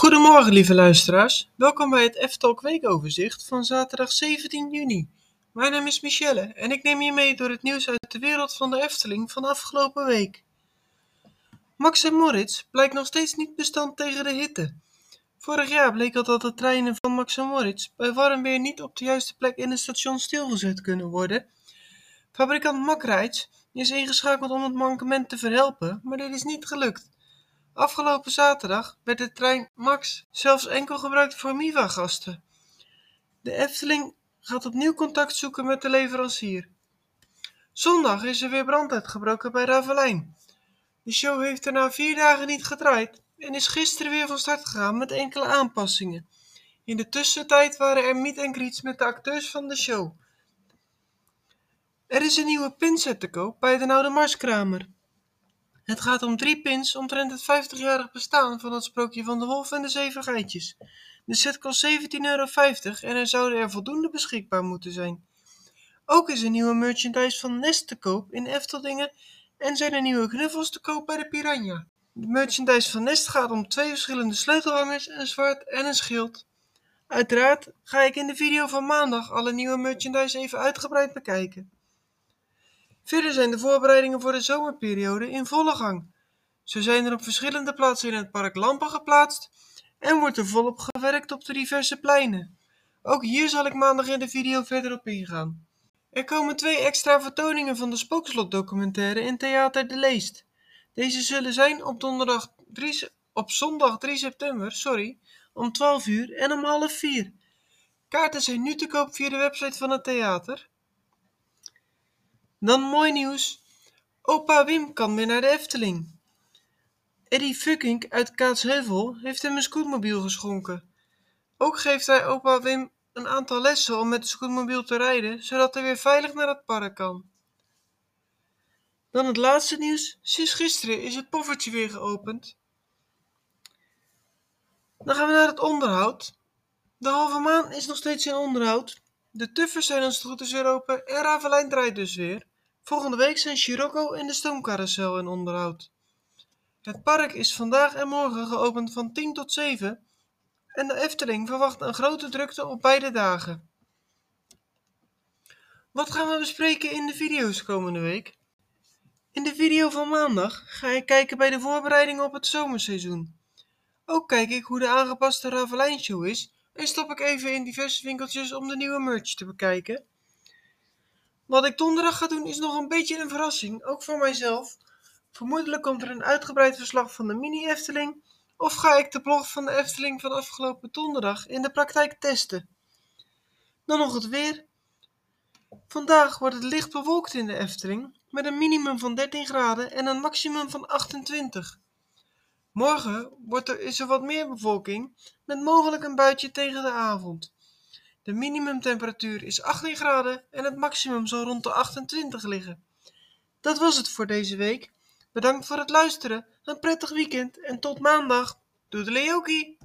Goedemorgen, lieve luisteraars. Welkom bij het F-Talk weekoverzicht van zaterdag 17 juni. Mijn naam is Michelle en ik neem je mee door het nieuws uit de wereld van de Efteling van afgelopen week. Max en Moritz blijkt nog steeds niet bestand tegen de hitte. Vorig jaar bleek al dat de treinen van Max en Moritz bij warm weer niet op de juiste plek in het station stilgezet kunnen worden. Fabrikant Makrijts is ingeschakeld om het mankement te verhelpen, maar dit is niet gelukt. Afgelopen zaterdag werd de trein Max zelfs enkel gebruikt voor MIVA-gasten. De Efteling gaat opnieuw contact zoeken met de leverancier. Zondag is er weer brand uitgebroken bij Ravelijn. De show heeft er na vier dagen niet gedraaid en is gisteren weer van start gegaan met enkele aanpassingen. In de tussentijd waren er meet and greets met de acteurs van de show. Er is een nieuwe pinset te koop bij de Oude Marskramer. Het gaat om drie pins omtrent het 50-jarig bestaan van het sprookje van de wolf en de zeven geitjes. De set kost 17,50 euro en er zouden er voldoende beschikbaar moeten zijn. Ook is er nieuwe merchandise van Nest te koop in Efteldingen en zijn er nieuwe knuffels te koop bij de Piranha. De merchandise van Nest gaat om twee verschillende sleutelhangers, een zwart en een schild. Uiteraard ga ik in de video van maandag alle nieuwe merchandise even uitgebreid bekijken. Verder zijn de voorbereidingen voor de zomerperiode in volle gang. Zo zijn er op verschillende plaatsen in het park lampen geplaatst en wordt er volop gewerkt op de diverse pleinen. Ook hier zal ik maandag in de video verder op ingaan. Er komen twee extra vertoningen van de Spookslot-documentaire in Theater de Leest. Deze zullen zijn op, donderdag 3, op zondag 3 september sorry, om 12 uur en om half 4. Kaarten zijn nu te koop via de website van het theater. Dan mooi nieuws. Opa Wim kan weer naar de Efteling. Eddie Fucking uit Kaatsheuvel heeft hem een scootmobiel geschonken. Ook geeft hij opa Wim een aantal lessen om met de scootmobiel te rijden, zodat hij weer veilig naar het park kan. Dan het laatste nieuws. Sinds gisteren is het poffertje weer geopend. Dan gaan we naar het onderhoud. De halve maan is nog steeds in onderhoud. De tuffers zijn als het goed is weer open en Ravelijn draait dus weer. Volgende week zijn Scirocco en de stoomcarousel in onderhoud. Het park is vandaag en morgen geopend van 10 tot 7 en de Efteling verwacht een grote drukte op beide dagen. Wat gaan we bespreken in de video's komende week? In de video van maandag ga ik kijken bij de voorbereidingen op het zomerseizoen. Ook kijk ik hoe de aangepaste Ravelijn show is en stop ik even in diverse winkeltjes om de nieuwe merch te bekijken. Wat ik donderdag ga doen is nog een beetje een verrassing, ook voor mijzelf. Vermoedelijk komt er een uitgebreid verslag van de mini Efteling of ga ik de blog van de Efteling van afgelopen donderdag in de praktijk testen. Dan nog het weer. Vandaag wordt het licht bewolkt in de Efteling met een minimum van 13 graden en een maximum van 28. Morgen wordt er, is er wat meer bevolking met mogelijk een buitje tegen de avond. De minimumtemperatuur is 18 graden en het maximum zal rond de 28 liggen. Dat was het voor deze week. Bedankt voor het luisteren, een prettig weekend en tot maandag. Doei Leoki!